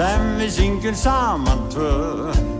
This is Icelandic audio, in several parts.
sem við syngjum saman tvö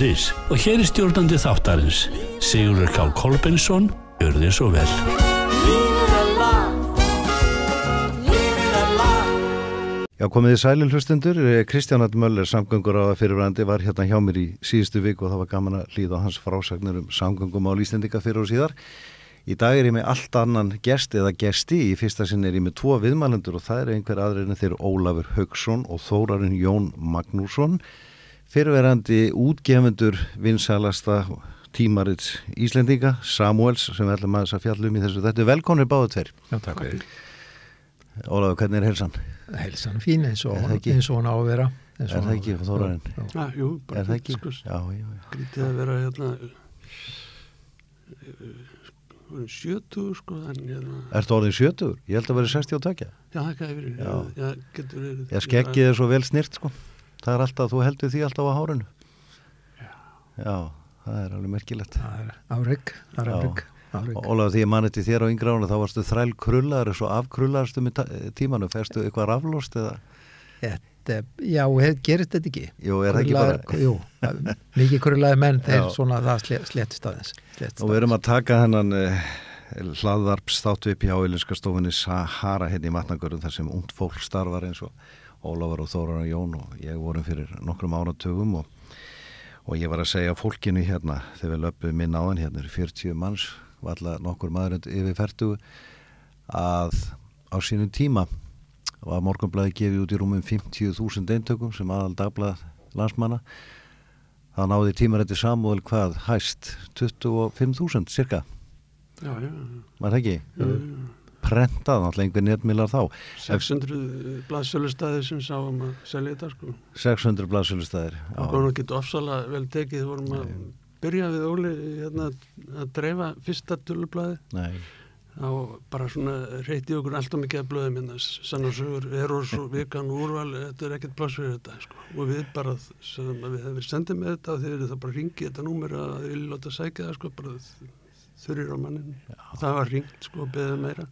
hótelbókunu.is og hér er stjórnandi þáttarins Sigurður K. Kolbensson Gjör þið svo vel Já, komið í sælil hlustendur. Kristján Att Möller, samgöngur á fyrirvændi, var hérna hjá mér í síðustu vik og það var gaman að hlýða á hans frásagnir um samgöngum á Íslendinga fyrir og síðar. Í dag er ég með allt annan gest eða gesti. Í fyrsta sinn er ég með tvo viðmælendur og það er einhver en þeir Ólafur Haugsson og Þórarinn Jón Magnússon. Fyrirverandi útgefundur vinsælasta tímarits Íslendinga, Samuels, sem við ætlum að þess að fjallum í þessu. Þetta er velkonir báðu tver. Já, takk fyrir. Ólafur, hvernig er helsan? Heilsan er fín eins og, Er það ekki? eins og hún á að vera. eins og Er það á ekki, að vera. Þórarinn? Já, já. Já, jú, bara Er það ekki? Sko, já. Grítið að vera hérna uh, 70 sko, en hérna, Ertu orðin 70? Ég held að vera 60 á takja. já, það já, já, getur verið. Ég skeggið er svo vel snirt sko. Það er alltaf, þú heldur því alltaf á hárunu. Já, það er alveg merkilegt. Það er afrygg, Já. Og Ólaf, því ég mani til þér á yngra ára, þá varstu þræl krullar, svo afkrullastu með ta- tímanu, færstu eitthvað raflóst eða? Þetta, já, gerist þetta ekki? Jú, er það ekki bara? Jú, mikið kurlaði menn, þeir Já. svona það sle, slettist aðeins. Og við erum að taka hennan uh, hlaðvarp státtvipi á Ílinska stofunni Sahara hérna í Matnagörðum þar sem ungd fólk starfar eins og Ólafur og Þóran og Jón og ég vorum fyrir nokkrum áratugum og, og ég var að segja fólkinu hérna þegar við löpum minn á hann hérna eru 40 manns, valla nokkur maður yfir færtugu að á sínum tíma var morgunblæði gefið út í rúmum 50.000 eintökum sem aðal dagblað landsmanna þá náði tímarætti Samuel hvað hæst 25.000 cirka, Já, já, var það ekki? já, já. Prentað náttúrulega einhver netmilar þá. 600 blaðsölustæði sem sáum að selja þetta sko. 600 blaðsölustæðir Og konum getur ofsalega vel tekið, vorum að byrja við Óli hérna, að dreifa fyrsta tölublaði Nei, þá bara svona reyti okkur alltaf mikið að blöðum hérna, sann og sögur, eros og vikan og úrval, þetta er ekkert pláss fyrir þetta sko. og við bara, við hefum sendið með þetta og eru það bara ringið þetta númer að vilja láta sækja það sko, bara þurrir á mannin og það var ringt sko og beðið meira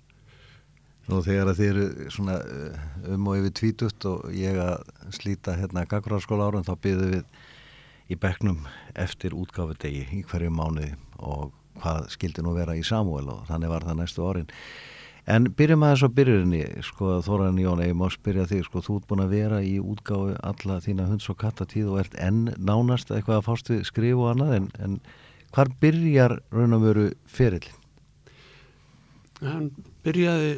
nú þegar að þið eru svona uh, um og yfir tvítutt og ég að slíta hérna gaggrarskóla árum þá byggðum við í bekknum eftir útgáfudegi í hverju mánuði og hvað skildi nú vera í Samuel og þannig var það næstu árin En byrjum aðeins á byrjurinni, sko, Þóran Jón, ég má spyrja þig, sko, þú ert búin að vera í útgáfu alla þína hunds og kattatíð og ert enn nánast eitthvað að fást við skrif og annað, en, en hvar byrjar raun og veru ferillin? hann byrjaði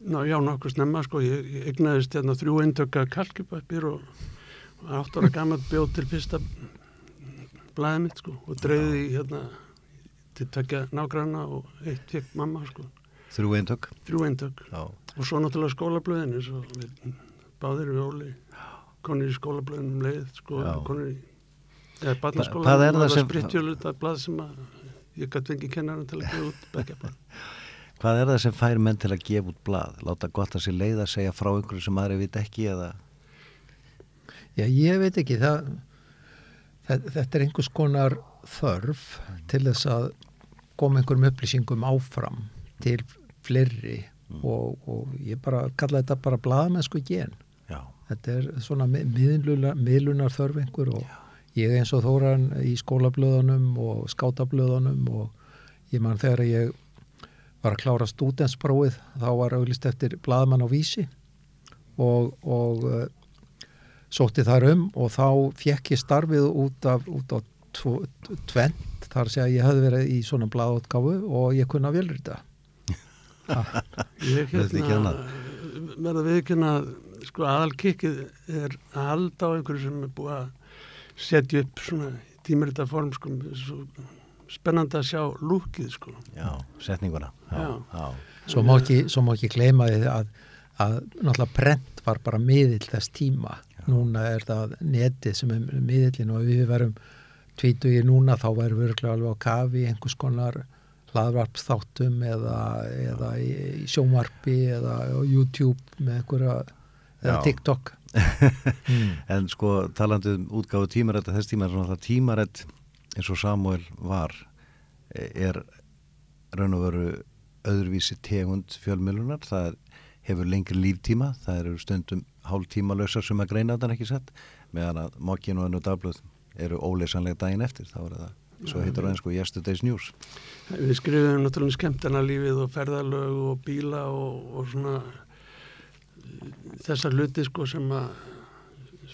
ná, já nokkuð snemma sko ég, egnaðist hérna þrjú eintökka kalkipapir og, og átt ára gammal bjóð til fyrsta blæði mitt sko og dreifði í, hérna til tökja nágranna og eitt fekk mamma sko Þrjú eintök? þrjú eintök Já. og svo náttúrulega skólablöðin eins og við báðir við Óli konur í skólablöðin um leið sko Já. konur í eða Hva- barnaskóla hvað er það sem- sprittjölut að blað sem að ég gæti fengið kennaran til að gefa út bekkjablað Hvað er það sem fær menn til að gefa út blað? Láta gott að sér leið að segja frá einhverju sem aðri veit ekki eða? Já, ég veit ekki, það, það, þetta er einhvers konar þörf til þess að koma einhverjum upplýsingum áfram til fleiri og, og ég bara kalla þetta bara blaðamennsku gen. Já. Þetta er svona miðlunar, miðlunar þörf einhver og ég eins og þóran í skólablöðunum og skátablöðunum og ég man þegar ég var að klára stúdensprófið þá var auðlist eftir blaðmann á vísi og, og uh, sótti þar um og þá fekk ég starfið út af, út af tvent þar sé að ég hefði verið í svona blaðótgáfu og ég kunna velrita. Ég er hérna verða viðkynna sko aðalkikkið er að halda á einhverju sem er búið að setja upp svona tímarita form sko svo spennandi að sjá lúkið sko Já, setninguna. Já. Já. Svo má ekki, ekki gleyma því að, að náttúrulega prent var bara miðill þess tíma Já. núna er það netið sem er miðillin og ef við verum tvítugir núna þá verum við alveg á kafi í einhvers konar hlaðvarpsþáttum eða, eða í, í sjónvarpi eða á YouTube með einhverja eða Já. TikTok mm. En sko talandi um útgáfu tímarætt þess tíma er svona það tímarætt eins og Samuel var e, er raun og veru öðruvísi tegund fjölmiðlunar. Það hefur lengri líftíma það eru stundum hálf tíma lausar sem að greina þetta ekki sett meðan að mokkin og önnu dagblöð eru óleysanlega daginn eftir. Þá er það, svo heitir það einsku Yesterday's News. Við skrifum náttúrulega skemmtana lífið og ferðalög og bíla og, og svona eh, þessar hluti sko sem að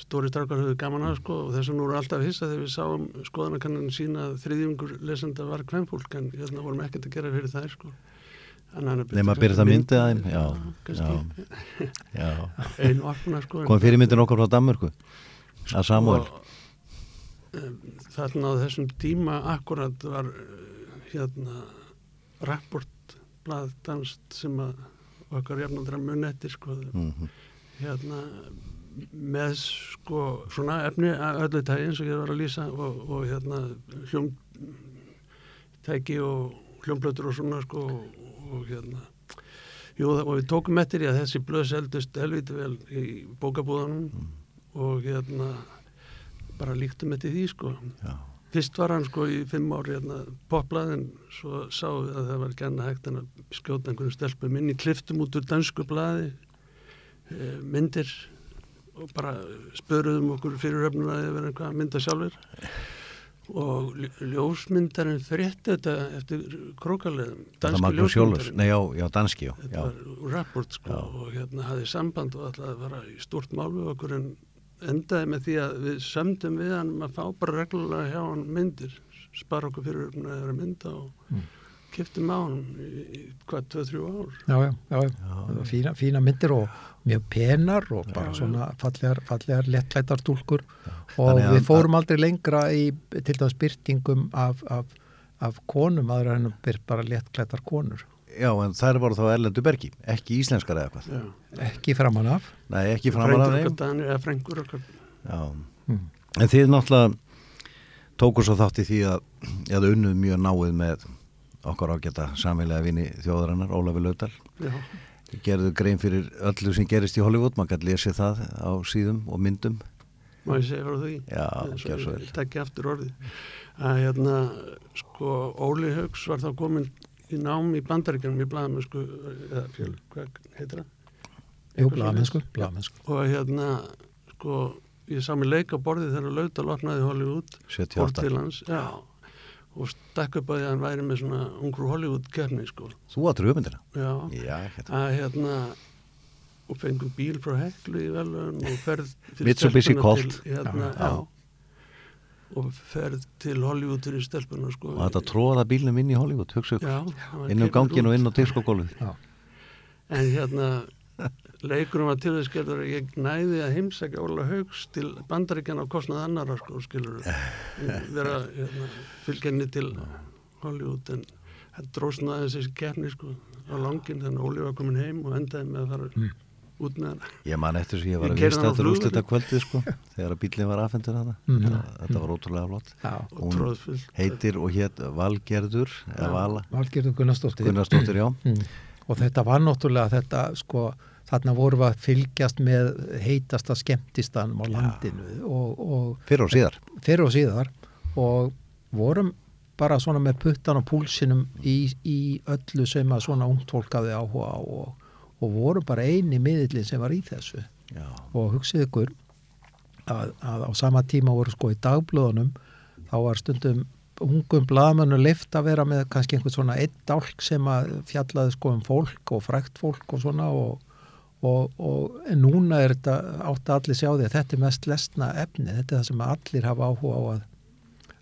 stóri strákar höfðu gaman að sko og þess að nú eru alltaf hissa þegar við sáum skoðanakannan sína að þriðjungur lesenda var kvennfólk en hérna vorum ekkert að gera fyrir þær sko. Nefn að byrja það myndið að þeim Já, kannski. já, einu opna sko kom fyrir myndin okkar frá Danmörku að Samuel þarna á þessum tíma akkurat var uh, hérna rapportblað danst sem að okkar jafnaldra mun eftir sko mm hérna með sko svona efni öllu tægi eins og ég var að lýsa og, og hérna hljómtæki og hljómblötur og svona sko og, hérna. Jú, það- og við tókum eftir í að þessi blöð seldust helviti vel í bókabúðanum og hérna bara líktum eftir því sko. Já, fyrst var hann sko í fimm ári hérna poplað en svo sáum við að það var genna hægt en að skjóta einhvern stelpum inn í kliftum út úr dansku blaði e, myndir og bara spöruðum okkur fyrir öfnuna að vera eitthvað að mynda sjálfur og ljó- ljósmyndarinn frétti þetta eftir krókaleðum Magnús Jólfs Nei, já, já, danski, já, þetta var rapport sko og hérna hafði samband og ætlaði að fara í stort mál við okkur en endaði með því að við sömdum við hann um að fá bara reglulega hjá hann myndir spara okkur fyrir að vera að mynda og Mm. kiptum á hann í, í hvað, 2-3 ár? Já, já, já, já. Fína, fína myndir og mjög penar og bara Já, svona fallegar, fallegar lettklættar túlkur og við fórum aldrei lengra í til dæmis byrtingum af, af, af konum aðra en bara lettklættar konur. Já, en þær voru þá erlendu bergi ekki íslenskar eða hvað Já. ekki framan af. Nei, ekki framar af Mm. en þið náttúrulega tóku svo þátt í því að ég hafði unnið mjög náið með okkar ágæta samfélagi vini þjóðarinnar, Ólafi Laudal. Já, gerðu grein fyrir öllu sem gerist í Hollywood maður gæti lesið það á síðum og myndum. Má ég segja frá því? Já, gjör svo ég vel. Takk aftur orðið. Að hérna, sko, Óli Haugs var þá komin í nám í bandaríkjanum í blaðamennsku eða fjöl, hvað heitir það? Jú, blaðmennsku og hérna sko, ég sá mig leika á borðið þegar Laudal opnaði Hollywood fór 78 til hans já, og stakk upp að hann væri með svona ungur Hollywood kefni sko. Þú áttur hugmyndina já, Já, hérna. að hérna og fengum bíl frá Heklu í velun og ferð Mitsubishi Colt. til, hérna, og ferð til Hollywood fyrir stelpuna sko. og þetta tróða bílnum inn í Hollywood hugsa ykkur, já, hann var inn um keyrður gangin og út. inn á diskogólfið en hérna leikurum var til þess gerður að ég næði að heimsækja Óla Haugs til bandaríkjana á kostnað annara sko skilur vera hérna, fylgjenni til Hollywood en það drósna aðeins þessi kefni sko á langin þannig að Óli var komin heim og endaði með að fara út með hann Ég man eftir að ég var að vista þetta úrslita kvöldið sko þegar að bílinn var afhendur hana Mhm. þetta var ótrúlega flott. Já, og Hún tróðfullt heitir og hétt Valgerður. Vala. Valgerður Gunnarsdóttir. Gunnarsdóttir, já. Mm. og þetta var náttúrulega þetta sko, þarna vorum við að fylgjast með heitasta skemmtistanum á landinu og, og fyrir og síðar. Fyrir og síðar. Og vorum bara svona með puttan á púlsinum í, í öllu sem að svona ungt fólk hafði áhuga og, og vorum bara eini miðillin sem var í þessu. Já, og hugsið ykkur að, að á sama tíma voru sko í dagblöðunum þá var stundum ungum blaðmennu leift að vera með kannski einhvern svona eitt dálk sem að fjallaði sko um fólk og frækt fólk og svona og, og, og en núna er þetta átt að allir sjá því að þetta er mest lesna efni, þetta er það sem allir hafa áhuga á að,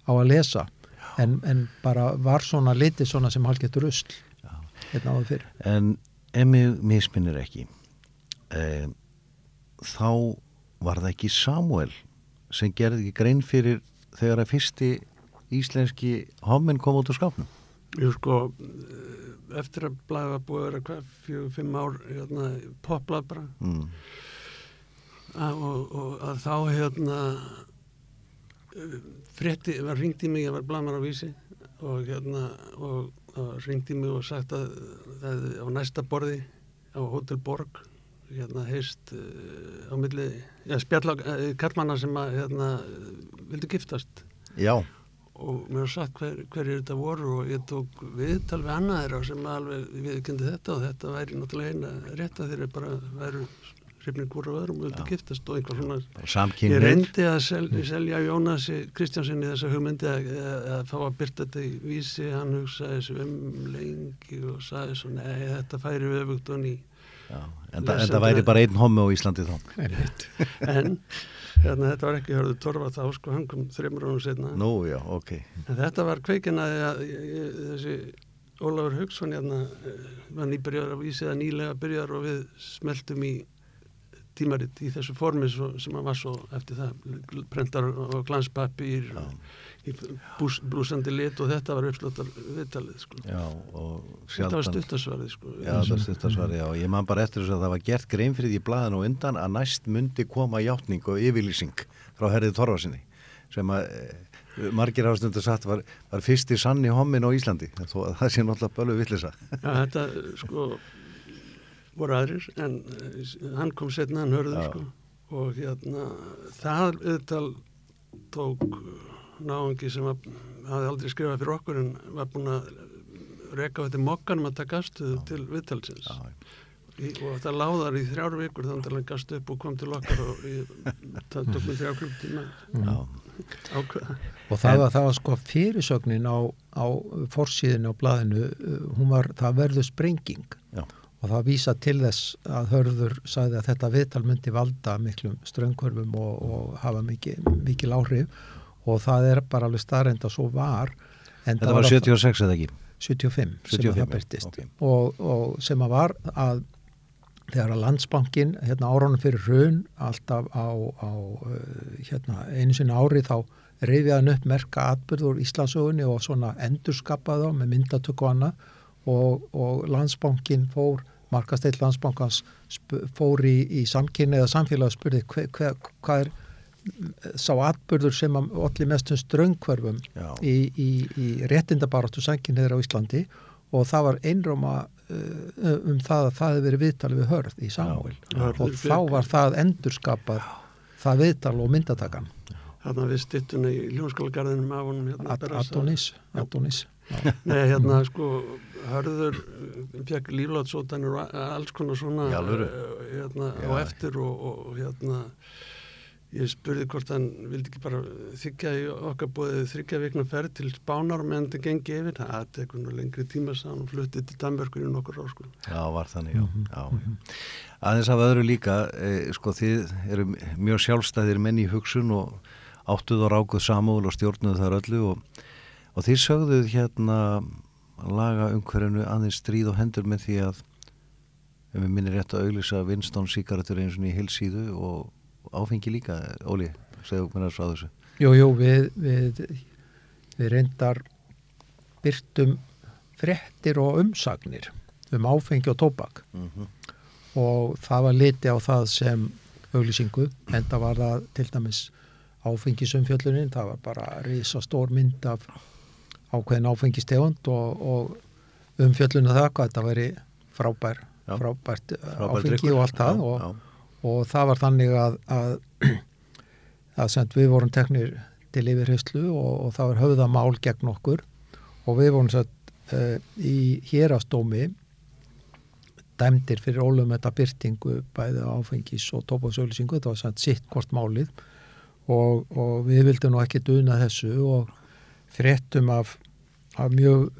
á að lesa. En, en bara var svona litið svona sem hálfgett rusl hérna áður fyrir. en ef mig misminnir ekki e, þá var það ekki Samuel sem gerði ekki grein fyrir þegar að fyrsti íslenski hommin kom út úr skápnum? Jú sko, eftir að blæða búið að vera hvað, fjögur, fimm ár, hérna, poplað bara. mm. að, og, og að þá hérna frétti, var ringt í mig, ég var blamar á vísi og hérna og það í mig og sagt að það á næsta borði á Hotel Borg hérna heist uh, á milli, já spjalla uh, kallmanna sem að hérna vildu giftast Já, og mér var sagt hver, hverjir þetta voru og ég tók viðtal við annaðir sem alveg viðkendi þetta og þetta væri náttúrulega eina rétt að þeir bara væru hrifnir hvora öðrum og vildu giftast og einhver svona. bara Ég reyndi að sel, selja Jónasi Kristjánsinni þessa hugmyndi að, að, fá að byrta þetta í vísi, hann hugsaði þessu um lengi og sagði svo, nei, þetta færi öfugt og ný. Já, en, það, en það væri bara einn hommi á Íslandi þá. En hérna, þetta var ekki hörðu torfa þá, sko, hann kom þreymur ánum setna. Nú, já, ok. En þetta var kveikin að, þessi Ólafur Haugsson hérna, eh, var nýbyrjar á vísi eða nýlega byrjar og við smeltum í tímarit í þessu formi svo, sem hann var svo eftir það prentar og glanspapir bús, blúsandi lit og þetta var uppslóttar viðtalið sko. Já, og þetta var sjaldan. stuttasvarið sko. Já, það var stuttasvari, já. Ég man bara eftir þess að það var gert grein fyrir því í blaðinu og undan að næst myndi koma játning og yfirlýsing frá herrið Þorvarsinni sem að eh, margir ástundu satt var, var fyrsti sanni hommin á Íslandi þó að það sé náttúrulega bölu villisa Já, þetta sko voru aðrir en eh, hann kom setna, hann hörður Já. sko og hérna það auðvitað tók náungi sem að, hafði aldrei skrifað fyrir okkur en var búin að reka á þetta mokkanum að taka afstöðu til viðtalsins. Já, í, og það láðar í þrjár vikur þannig að hann gast upp og kom til okkar og í, það tók með þrjá klukktíma já, ákveða. Og það var, það var sko fyrirsögnin á, á forsíðinu á blaðinu uh, hún var, það verður sprenging. Já, og það vísa til þess að hörður sagði að þetta viðtal myndi valda miklum ströngkörfum og, og hafa mikil, mikil áhrif og það er bara alveg starrend að svo var Þetta var 76 eða ekki? 75, 75, sem að það byrtist ok. og, og sem að var að þegar að landsbankin hérna áraunum fyrir hrun alltaf á, á uh, hérna, einu sinni ári þá reyfið hann upp merka atbyrður Íslandsögunni og svona endurskapaði þá með myndatöku annað. Og, og landsbankin fór markasteill landsbankans fór í, í samkynni eða samfélag og spurði hver, hver, hvað er sá atbyrður sem að allir mestum ströngkverfum Já. í, í, í réttindabaráttu sanginniður á Íslandi og það var einróma uh, um það að það hefði verið viðtalið við hörð í Samuel Já. og þá var það endurskapað það viðtal og myndatakan Þarna við styttuna í ljónskólagarðinum af honum hérna, Ad, Berasa. Adonis, Adonis. Nei, hérna sko hörður fekk líflátsótanir og alls konar svona eh, hérna, Já. á eftir og, og hérna ég spurði hvort hann vildi ekki bara þykja í okkar bóðið þryggja vikna ferð til Spánar meðan þetta gengi yfir það tekur nú lengri tíma sá hann og fluttið til Danmörkur í nokkur ár sko. Já, var þannig, já, já. Aðeins af öðru líka, e, sko, þið eru mjög sjálfstæðir menn í hugsun og áttuð og rákuð samúl og stjórnuð þar öllu og, og þið sögðuð hérna laga umhverjunu aðeins stríð og hendur með því að ef við minnir rétt að auglýsa Winston síkaratur eins og í hilsíðu og áfengi líka, Óli, segðu mér að frá þessu. Jú, jú, við, við, við reyndar byrtum fréttir og umsagnir um áfengi og tóbak Mm og það var liti á það sem auglýsingu, en það var það til dæmis áfengisumfjöllunin, það var bara risastór mynd af ákveðin áfengistegund og, og umfjöllunum það hvað þetta veri frábær, frábært Frábær áfengi og allt það og. Og það var þannig að, að, að sent, við vorum teknir til yfirheyslu og, og það var höfðamál gegn okkur. Og við vorum sett uh, í hérastómi dæmdir fyrir ólum þetta byrtingu bæði áfengis og tópasauðlýsingu, þetta var sent sitt hvort málið. Og, og við vildum nú ekki duna þessu og fréttum af, af mjög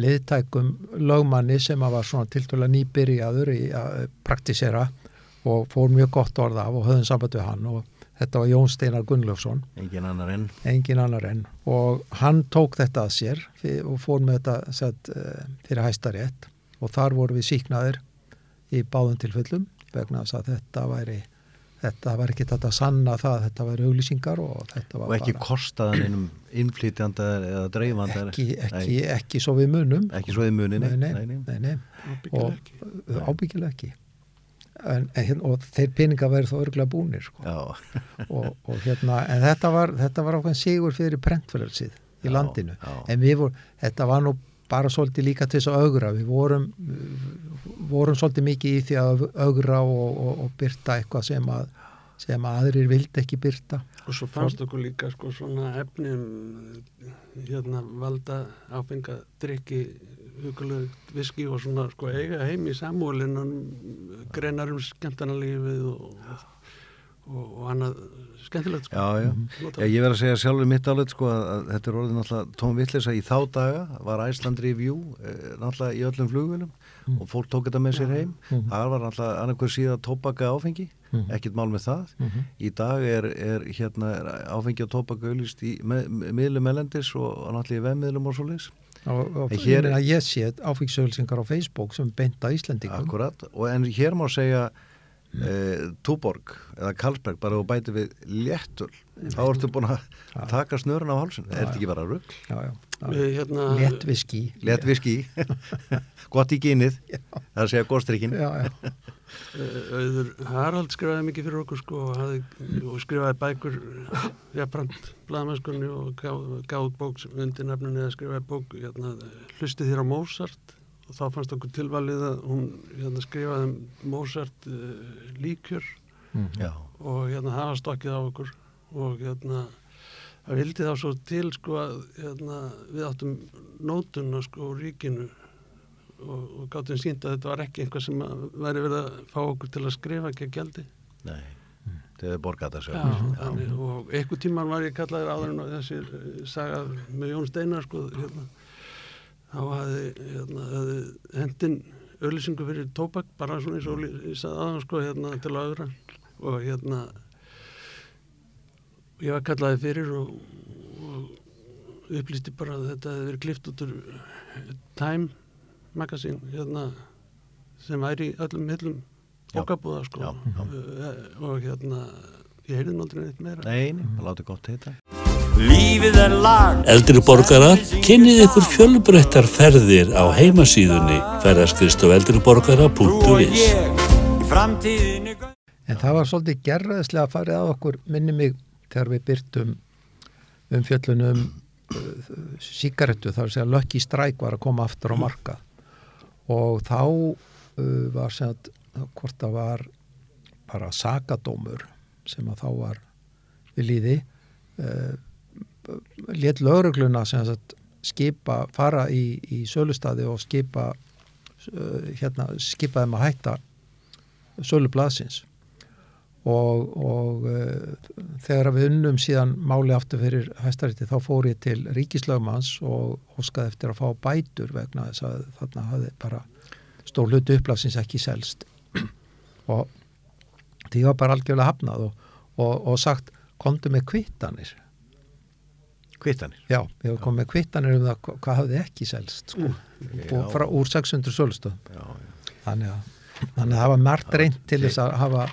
liðtækum lögmanni sem var svona tiltöla nýbyrjaður í að praktisera og fór mjög gott orð af og höfðum samband við hann og þetta var Jón Steinar Gunnlaugsson Engin annar enn. engin annar enn og hann tók þetta að sér og fór með þetta sett, fyrir hæstarétt og þar voru við síknaðir í báðum tilfellum vegna þess að þetta væri þetta var ekki þetta að sanna það að þetta væri auglýsingar og þetta var Og ekki bara kostaðan einum innflytjanda eða dreifanda. ekki, ekki, ekki svo við munum Ekki svo í muninni. nei, nei, nei, nei. Ábyggilega og ábyggilega ekki en, en, hérna- og þeir peninga verður þá örgulega búnir sko. Já, og, og hérna, en þetta var, þetta var ákveðin sigur fyrir prentfélagsið í Já, landinu já. en við vorum, þetta var nú bara svolítið líka til þess að augra við vorum, vorum svolítið mikið í því að augra og, og, og byrta eitthvað sem að sem að aðrir vildi ekki byrta Og svo fannst okkur líka sko svona efnum hérna valda áfenga drikki hugulegt viski og svona sko eiga heim í samúlinnan greinar um skemmtanalífið og, og, og annað skemmtilegt sko. já, já. já Ég verð að segja sjálfur mitt álega sko að, að þetta er orðið náttúrulega tóm vittlisa í þá daga var Iceland Review eh, náttúrulega í öllum flugvölum og fólk tók þetta með sér heim. Það var náttúrulega annarkur síðan tóbaka áfengi ekkert mál með það. Í dag er, er hérna er áfengi og tóbaka auðlist í miðlum elendis og, náttúrulega í vefmiðlum og svo og En hér- hér, ég sé áfengisauðlýsingar á Facebook sem beinta Íslendingum. Akkurat, og en hér má segja e, Túborg eða Karlsberg bara og bæti við léttul þá ertu búin að taka snörun á hálsun er þetta ekki bara rugg? já, já, já. Við, hérna, léttviski Létt viski gott í gynið það er að segja góðstrykkin já, já, eh, Auður Harald skrifaði mikið fyrir okkur sko og, hafði, og skrifaði bækur jafnframt blaðmennskunni og gáð, bók undir nefnunni eða skrifaði bók hérna, hlustið þér á Mozart þá fannst okkur tilvalið að hún hérna, skrifaði um Mozart uh, líkjör. Já, og hérna hafa stokkið á okkur. Og hérna það vildi þá svo til sko að hérna, við áttum nótuna sko úr ríkinu. Og, og gáttum sínt að þetta var ekki einhvað sem væri verið að fá okkur til að skrifa ekki að gjaldi. Nei. Er borgað það Já, þannig, og einhver tíman var ég kallaður áður en þessi eh, saga með Jón Steinar sko hérna, þá hafði hérna, hendin öllisingu fyrir tóbak bara svona eins og ég sagði aðan sko hérna til að öðra og hérna ég var kallaði fyrir og, og upplýsti bara að þetta hefði verið klift út úr Time Magazine hérna sem væri í öllum hillum Já. bókabúða sko Já, já. Eh, og hérna ég heyrði náttúrulega neitt meira Nei, nei, það láti gott heita Lífið er lag. Eldri borgarar, kynnið ykkur fjölbreyttar ferðir á heimasíðunni. Ferðarskristof Þú og eldriborgara.is ég Í framtíðinu en það var svolítið gerðislega að farið að okkur minni mig þegar við byrtum um fjöllunum uh, síkaretu þar að segja Lucky Strike var að koma aftur á markað. Og þá uh, var sem að hvort það var bara sakadómur sem að þá var við líði uh, let lögregluna að skipa, fara í, í sölustadi og skipa uh, hérna, skipa þeim að hætta sölu blaðsins. Og, og uh, þegar við unnum síðan máli aftur fyrir hæstaríti þá fór ég til ríkislögmanns og óskaði eftir að fá bætur vegna þess að þarna hafði bara stór hlutu upplafsins ekki selst. Og því var bara algjörlega hafnað og, og, og sagt komdu með kvittanir Kvittanir. Já, ég hef komið með kvittanir um það hva- hvað hafði ekki selst sko, og frá, úr 600 sölustöð Já, já. Þannig að, þannig að það var margt reynd til þess að hafa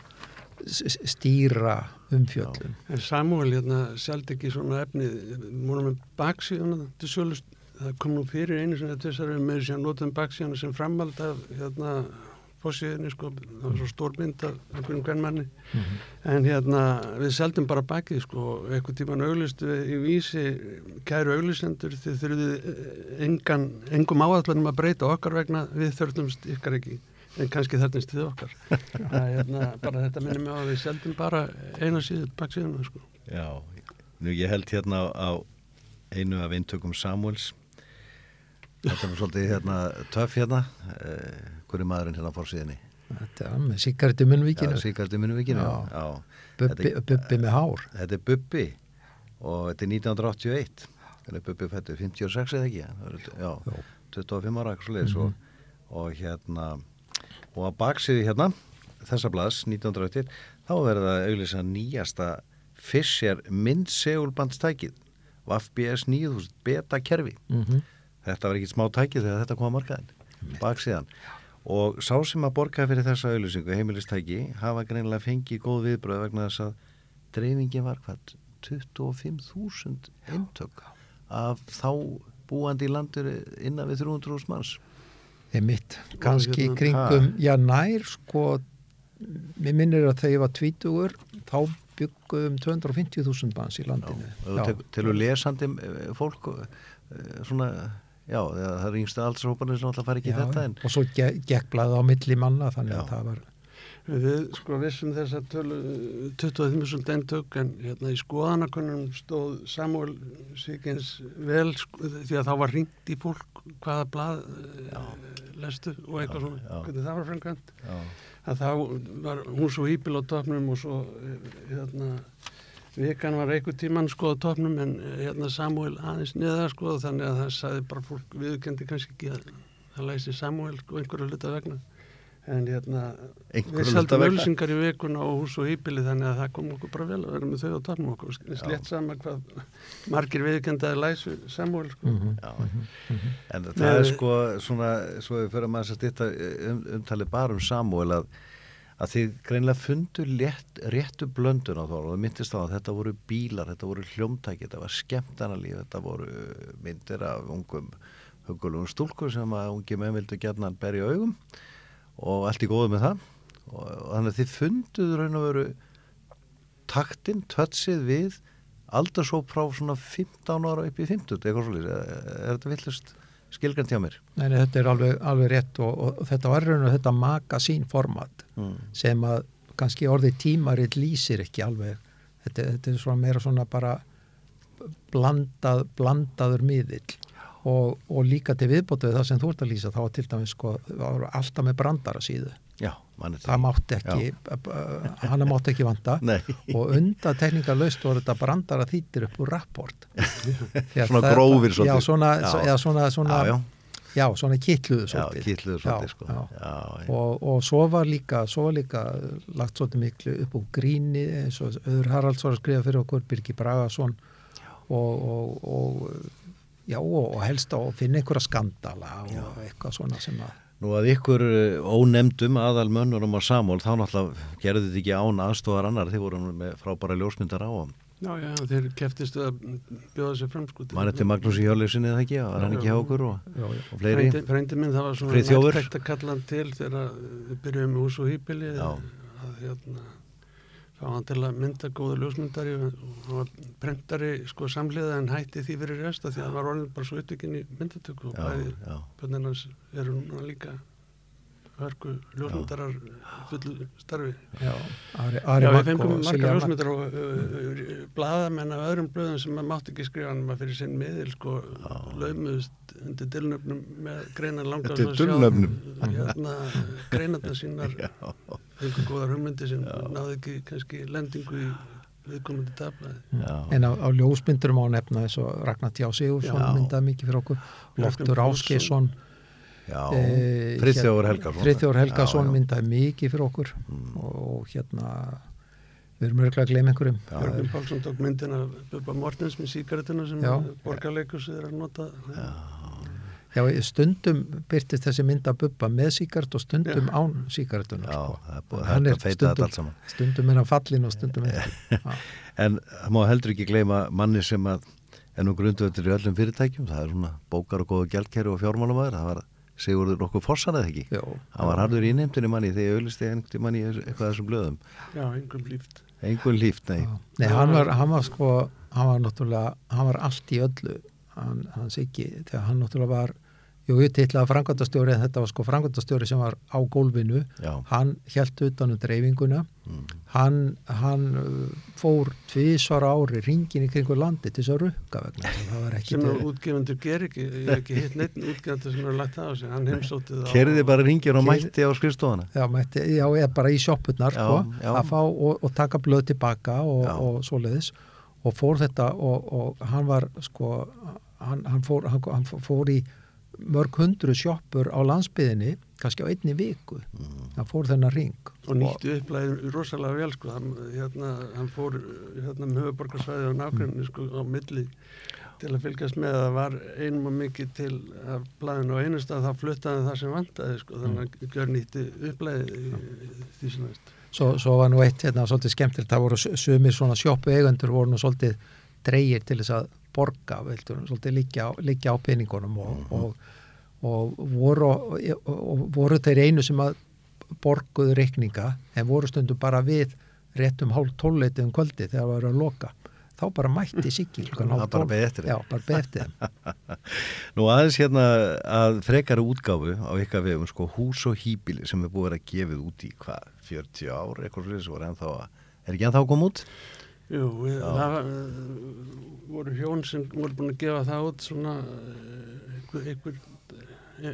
stýra umfjöllun. En Samuel hérna sjálf ekki svona efni múnum með baksíðuna til sölust? Það kom nú fyrir einu sem þetta þessari með þess að notum baksíðuna sem framhald af hérna fórsíðinni sko, það var svo stór mynd af einhvern hvern manni en hérna við seldum bara bakið sko. Eitthvað tíman auglistu í vísi kæru auglisendur þið þurfið eh, engan, engum áallanum að breyta okkar vegna við þurftumst ykkar ekki. En kannski þarnist þið okkar. Það er hérna bara þetta minnum mig á að við seldum bara eina síðu baksíðuna sko. Já, nú ég held hérna á einu af eintökum Samuels Þetta nú svolítið hérna töff hérna eh, hverju maðurinn hérna fór er með sigaretti munnvíkinu Já, í Já. Já, bubbi, bubbi með hár. Þetta er Bubbi. Og þetta er 1981 þannig að Bubbi fættu 56 eða ekki? Er- já, Jú. 25 ára eitthvað svoleiðis. Og, og hérna og að baksiði hérna þessa blaðs 1981 þá verður það auðvitað nýjasta Fischer myndsegulbandstækið VFBS 9000 beta kerfi mm þetta var ekki smá tækið þegar þetta kom að markaðin baksíðan og sá sem að borga fyrir þessa auðlýsingu heimilistæki hafa greinilega fengið góð viðbröð vegna þess að dreifingin var hvað 25.000 eintök af þá búandi í landur innan við 300.000 manns. Er mitt, kannski hérna, kringum já nær sko mér minnir að þegar ég var tvítugur þá byggum 250.000 manns í landinu. Já, til að lesandi eh, fólk eh, svona, já, það er yngstu aldurshópanir sem alltaf fari ekki Já, þetta en og svo ge gekk blaðið á milli manna þannig Já. að það var Við sko vissum þess að tölu 25.000 eintök en hérna í skoðanakonum stóð Samuel Svíkins vel sko, því að þá var ringt í fólk hvaða blað uh, lestu og eitthvað svona, já. hvernig það var framkvæmt já, að þá var hún svo hýpil á topnum og svo eh, hérna vikan var einhver tíman sko á topnum en eh, hérna Samuel aðeins niðar sko þannig að það sagði bara fólk viðkendi kannski ekki að það læsi Samuel sko einhverju hluta vegna. En hérna Einhverra við seldum ölsingar í vikuna og hús og hýpili þannig að það kom okkur bara vel að vera með þau á topnum okkur. Slett sama hvað margir viðkendaði læsu Samuel sko. Mm já. en það Nei, er sko svona, svo við fyrir maður að stýtta um, umtalið bara um Samuel að, að þið greinlega fundu létt, réttu blöndun á þá og það myndist á að þetta voru bílar, þetta voru hljómtæki, þetta var skemmtanalíf, þetta voru myndir af ungum hugulugum stúlkur sem að ungi menn vildu gerna berja augum og allt í góðu með það. Og, og þannig að þið funduð raun og veru taktinn, tötsið við aldarsóp frá svona 15 ára upp í 50, eitthvað svolítið er þetta villust skilgrænt hjá mér. Nei, nei, þetta er alveg, alveg rétt og, og, og þetta var raun og þetta magasín format mm. sem að kannski orðið tímaritt lýsir ekki alveg. Þetta, þetta er svona meira svona bara blandað, blandaður miðill. Og, og líka til viðbótu við það sem þú ert að lýsa þá til dæmis sko, alltaf með brandara síðu það mátti ekki, hana mátti ekki vanta. Nei, og undan tekníkalaust voru þetta brandara þýttir upp úr rapport. Svona það- grófir já, svona, Já. svona, svona, já, já, já, svona kitluðu já, svolítið. sko. og, og svo var líka svo var líka lagt svolítið miklu upp úr gríni eins og Öður Haralds var að skrifa fyrir okkur Birgi Bragason. Og, og, og já og, og helst að finna einhverja skandala og eitthvað svona sem að Nú að ykkur eh, ónefndum aðal mönnurum á Samól þá náttúrulega gerðu þið ekki án aðstofar annar þið voru með frábæra ljósmyndar á og Já, já, þeir keftist að bjóða sér fram sko mann eftir Magnús í Hjörleysinni eða ekki, var hann ekki hjá okkur og, já, já. og fleiri? Frændi minn það var svona nærtækt að kalla hann til þegar við byrjuðum með hús og hýpili að hérna fá hann til að mynda góða ljósmyndari og var prentari sko samliða en hætti því fyrir resta því að hann var orðin bara svo upptökinn í myndatöku og bæði hans eru núna líka hörku ljósmyndarar fullu starfi. Já, Ari, Ari Já, við fengum Magg. ljósmyndar og uh, blaðamenn af öðrum blöðum sem maður mátti ekki skrifa hann maður fyrir sinn miðil sko laumuðust undir dylnöfnum með greinar langar Undir dulnefnum? hérna, greinarna sínar. Fengur góðar hugmyndi sem náði ekki kannski lendingu í viðkomandi tablaði já, en á, á ljósmyndurum á nefna eins og Ragnar Tjá Sigursson Já. myndaði mikið fyrir okkur Loftur. Áskeisson já. Eh, Friðþjófur Helgason Já, já. myndaði mikið fyrir okkur og, og hérna við erum örgulega að gleyma einhverjum Jörgur Pálsson tók myndin af Bubba Mortens með síkaretuna sem Já. borgarleikus er að nota já, stundum byrtist þessi mynd að bubba með síkart og stundum Já. án síkartunar já, sko. það er búið Hann hægt að feita þetta stundum- allt saman stundum er hann fallin og stundum ekki Já. En það má heldur ekki gleyma manni sem að er nú grundvöldur í öllum fyrirtækjum, það er svona bókar og góða gjaldkerri og fjármálumæður, það var Sigurður nokkuð fossan eða ekki? Já. Hann var harður í nefndinni manni þegar ég auðlisti einhvern manni eitthvað af þessum blöðum. Já, engum líft Engun líft, nei. Nei, hann var, hann var sko hann var náttúrulega, hann var allt í öllu hann, hann Siggi, þegar hann náttúrulega var jú, ég titlaði frangvöndastjóri en þetta var sko frangvöndastjóri sem var á gólfinu. Já. hann held utan um dreifinguna. Hann, hann uh, fór tvísvara ári ringin í kringu landi til þess að rukka vegna þess að það var ekki sem að útgefundur ger ekki ég hef ekki hitt neitt útgefundur sem er lagt það á sig. Hann heimsótti það Kerði bara ringir og mætti á skrifstofana. Já, mætti, já, eða bara í sjoppurnar Já, sko, að fá og, og taka blöð tilbaka og, og svoleiðis. Og fór þetta og, og hann var sko hann, hann, fór, hann, hann fór í mörg hundru sjoppur á landsbyðinni kannski á einni viku Mm. hann fór þennan ring og nýtti upplæðin rosalega vel sko. hann, hérna, hann fór hérna, með höfuborgarsvæði og nákvæmni sko, á milli til að fylgjast með að það var einum og mikið til af blæðinu og einu stað þá fluttaði það sem vantaði sko, þannig að gjör nýtti upplæði því sem veist svo, svo var nú eitt hérna svolítið skemmtilegt. Það voru su- sumir svona sjoppu eigendur voru nú svolítið dreigir til þess að borga vildur, svolítið á- liggja á peningunum og, og, og, voru, og, voru þeir einu sem að borguðu reikninga en voru stundum bara við réttum hálf tólleiti um kvöldi þegar það var að loka. Þá bara mætti hálf bara beð eftir Nú aðeins hérna að frekari útgáfu á ykkar vegum sko hús og hýbili sem er búið að gefið út í hvað, 40 ár eitthvað að er ekki ennþá að koma út? Jú, við, það var, uh, voru hjón sem voru búin að gefa það út svona uh, einhver, einhver,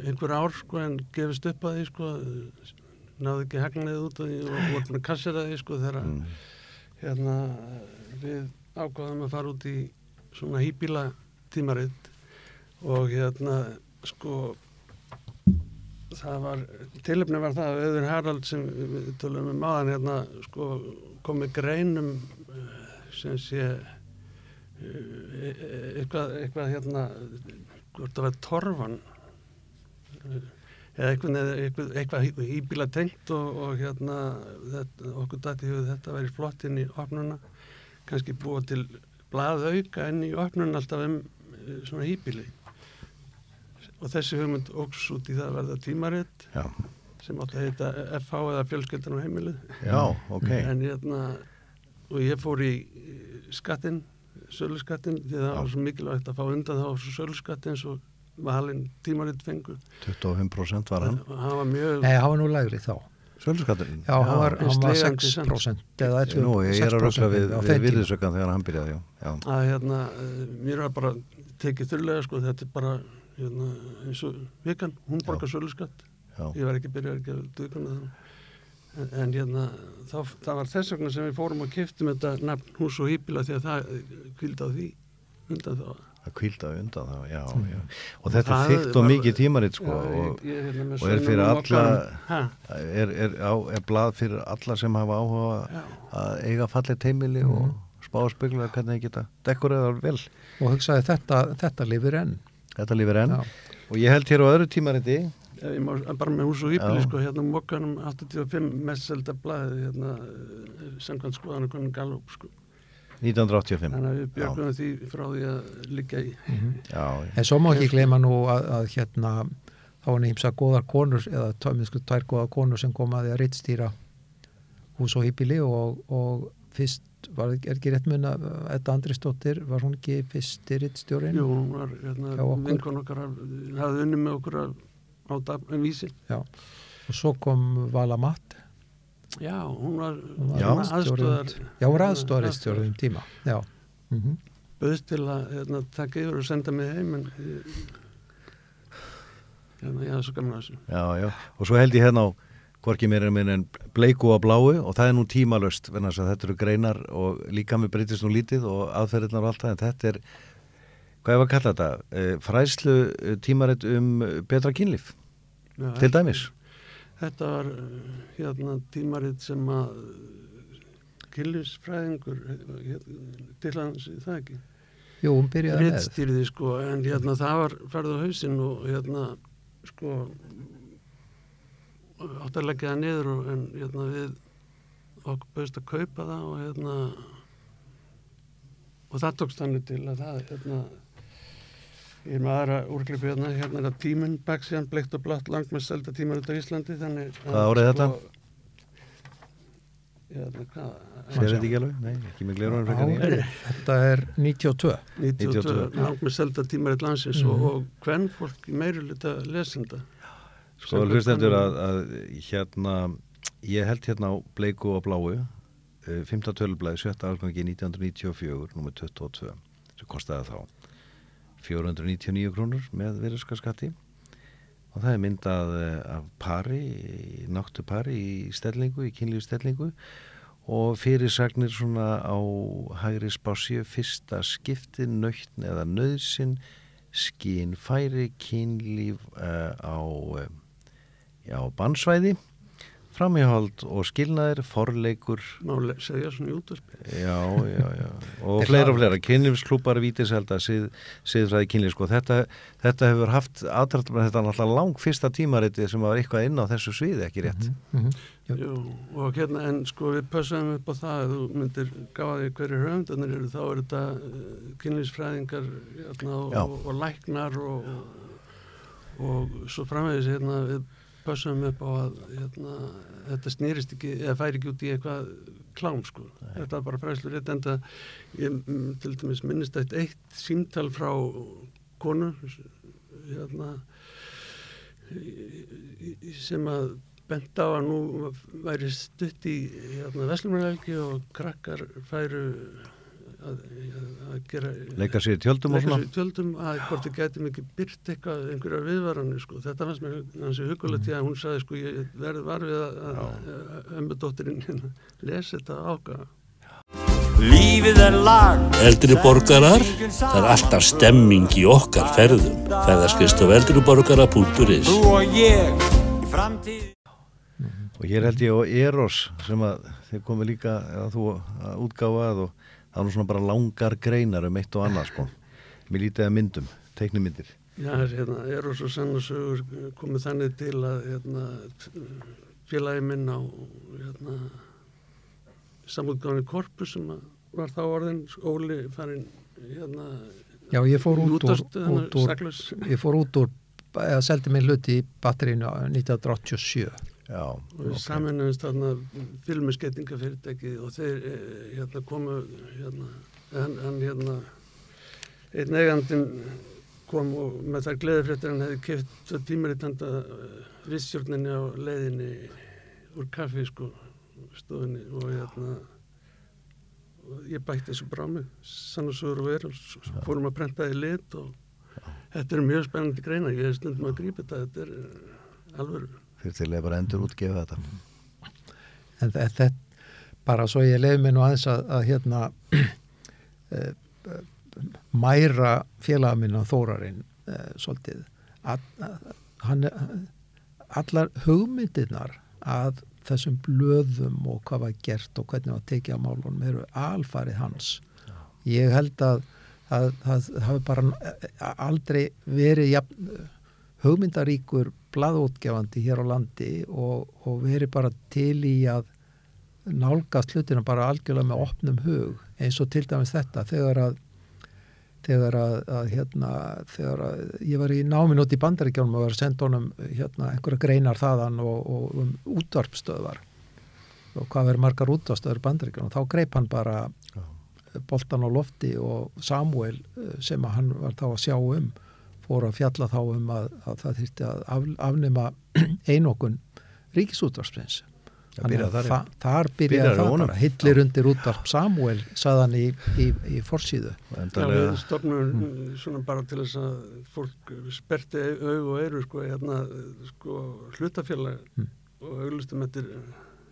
einhver ár sko en gefist upp að því sko náðu ekki hagnið út og, voru búin að kassera því sko þegar Mm. hérna við ákvaðum að fara út í svona hýbíla tímaritt og hérna sko það var, tilöfni var það að Auður Harald sem við tölum um maðan hérna sko kom með greinum sem sé eh, eitthvað, eitthvað hérna hvort það var torfan eh, eða eitthvað, eitthvað, eitthvað íbíla tengt og, og hérna þetta, okkur dætti hefur þetta verið flott inn í opnuna. Kannski búa til blaðauka inn í opnuna alltaf um eh, svona íbíli. Og þessi hugmynd óks út í það að verða tímaritt sem átti að heita FH eða fjölskyldan á heimilið. Já, ok. En hérna og ég fór í skattin söluskattin því það Já. var svo mikilvægt að fá undan þá svo söluskattin svo valinn tímaritt fengu 25% var hann og hann var mjög Nei, hann var nú lægri þá Sölskatturinn Já, hann var, hann var slegandi samt. 6% eða 11%. Nú, ég er að rögla við, við virðisökan þegar hann byrjaði já, já. að hérna eh, mér var bara tekið þurrlega sko þetta er bara hérna, eins og vikan, hún borgar söluskatt já. ég var ekki byrjað ekki að duguna þannig en, hérna þá, það var þess vegna sem við fórum og kiftum þetta nafn hús og hýpila því að það kvildi á því undan þá Það kvildaði undan það, já, já. Og þetta er Það þygt og var- mikið tímaritt sko Já, og ég, ég, hérna, og er fyrir alla- er, er, á, er blað fyrir alla sem hafa áhuga að eiga fallið teimili og spá að spegla hvernig þið geta dekkur eða vel. og hugsaði þetta, þetta lifir enn Þetta lífur enn. Já. Og ég held hér á öðru ég má, bara með hús og hýpili sko, hérna um mokkanum 85 mest selda blaðið hérna, eh, samkvæmt skoðan og konin Gallup sko. 1985. þannig að við björgum því frá því að liggja í Já, já. en svo má ekki gleyma nú að, að hérna þá var nýmsa góðar konur eða tæmisku tvær góðar konur sem kom að því að rittstýra hús og hýpili og, og fyrst var er ekki rétt mun að Edda Andrisdóttir var hún ekki fyrsti rittstjórin Jú, hún var hérna, Hjá okkur. vinkon okkar af- hafði unni með okkur af, á dag, um vísi Já. og svo kom Vala Matt Já, hún var, var Já. svona aðstoðar já, hún var aðstóðarittstjórin um tíma já, mm Böðst til að hérna, taka yfir og senda mig heim en ég, hérna, ég hafði svo gaman að þessu Já, já. Og svo held ég hérna á hvorki mér er minn en bleiku og bláu og það er nú tímalöst, venna þess að þetta eru greinar og líka með breytist nú lítið og aðferðirnar og allt það, en þetta er hvað var að kalla þetta, Eh, fræðslu eh, tímarit um betra kynlíf? Já, til dæmis. Þetta var hérna tímarit sem að kynlífsfræðingur til hans, það ekki? Jú, hún byrjaði með. Rittstýrði sko, en hérna það var ferð á hausinn og hérna sko átt að leggja það niður og, en hérna við okkur bauðist að kaupa það og hérna og það tókst þannig til að það hérna ég er með aðra úrklippi hérna hérna er það tíminn baksíðan bleikt og blatt langt með selda tímar út á Íslandi þannig að, Hvaða árið er þetta? Hérna, hvað? Sér þetta ekki alveg? Nei, ekki með glirunum frekar en ég. Árið, þetta er 92 92, 92. langt með selda tímar í landsins Mhm. og, og hvern fólk í meiri lita lesenda Sko hlustendur að, að hérna, ég held hérna á bleiku og bláu, uh, 5. tölublaði, 7. algangi 1994, nummer 22, sem kostaði þá 499 krónur með virðuskaskatti og það er myndað eh, af pari, náttu pari í stellingu, í kynlífi stellingu. Og fyrirsagnir svona á hægri spásju fyrsta skipti, nöytn eða nöðsin, skín færi, kynlíf uh, á uh, já, bannsvæði framíhald og skilnaðir forleikur, má segja svona í útvarpi. Já, já, já. Og Er fleira og fleira, kynlífsklúpar vítiselda, sið, siðfræði kynlíf sko. þetta, þetta hefur haft aðtrætt þetta er náttúrulega lang fyrsta tímariti sem var eitthvað inn á þessu sviði, ekki rétt? Mm -hmm. Jú, og hérna en sko við pössaðum upp á það að þú myndir gáða því hverju höfundarnir eru þá eru þetta uh, kynlýsfræðingar hérna, og, og, og læknar og, og, og svo framvegis hérna við pössum upp á að hérna, þetta snýrist ekki eða færi ekki út í eitthvað klám sko. þetta var bara fræslu rétt en það ég mm, til dæmis minnist eitt eitt símtal frá konu hérna sem að bent á að nú væri stutt í hérna, Veslumarhelgi og krakkar færu að, að gera leika sér í tjöldum og leika svona? sér í tjöldum að hvort þið gætum ekki byrt eitthvað einhverjar viðvaranir sko. þetta fannst mér hansi hugulegt því að hún sagði sko ég verði var við að, að, ömbudóttirinn hérna lesi þetta ákvæða Lífið er lag. Eldri borgarar, það er alltaf stemming í okkar ferðum. Ferðarskist á eldriborgara.is Þú og ég í framtíð. Og hér held ég á Eros sem að þeir komi líka að þú að útgáfa að og það er nú svona bara langar greinar um eitt og annað sko. Mér lítið að myndum, teiknumyndir Já, hérna, er og svo sann og sögur komið þannig til að hérna, félagi minn á hérna, samútgáðinni Korpus sem var þá orðin skóli farin hérna, Já, ég fór út úr, út úr ég fór út úr eða seldi mig hluti í batterínu 1987 Við saminumst þarna filmiskettingafyrirtæki og þeir eh, hérna komu hérna, hann, hann hérna einn eigandin kom og með þær gleðifréttir hann hefði keft tímaritt handa vissjórninni á leiðinni úr kaffi sko stofunni og hérna og ég bætti þessu brá mig sann og sögur og verið og fórum að prenta í lit og þetta er mjög spennandi greina ég hef stundum að grípa þetta þetta er eh, alveg fyrir til að bara endur útgefa þetta. En þe- þetta bara svo ég leiði mig nú aðeins að, að hérna eh, mæra félaga minna Þórarinn eh, svolítið. Að, að, hann, allar hugmyndirnar að þessum blöðum og hvað var gert og hvernig var tekið á málunum eru alfarið hans. Ég held að að það hafi bara eh, aldrei verið jafn, hugmyndaríkur blaðútgefandi hér á landi og, og verið bara til í að nálgast hlutina bara algjörlega með opnum hug eins og til dæmis þetta þegar að þegar að, að hérna þegar að ég var í námin út í bandaríkjónum og var að senda honum hérna einhverja greinar þaðan og, og um útvarpstöðvar og hvað verður margar útvarpstöður bandaríkjónum þá greip hann bara boltan á lofti og Samuel eh, sem að hann var þá að sjá um fór að fjalla þá um að, að það þýrti að af, afnema einokun ríkisútvarpsins. Það byrjaði þar, já. þa þar Byrjaði það honum. bara. Hillir undir útvarp Samuel saðan í, í, í forsíðu. Já, Endalega, við stofnum svona bara til þess að fólk sperti aug og eyru sko, hérna, sko, hlutafélag og auglustum eftir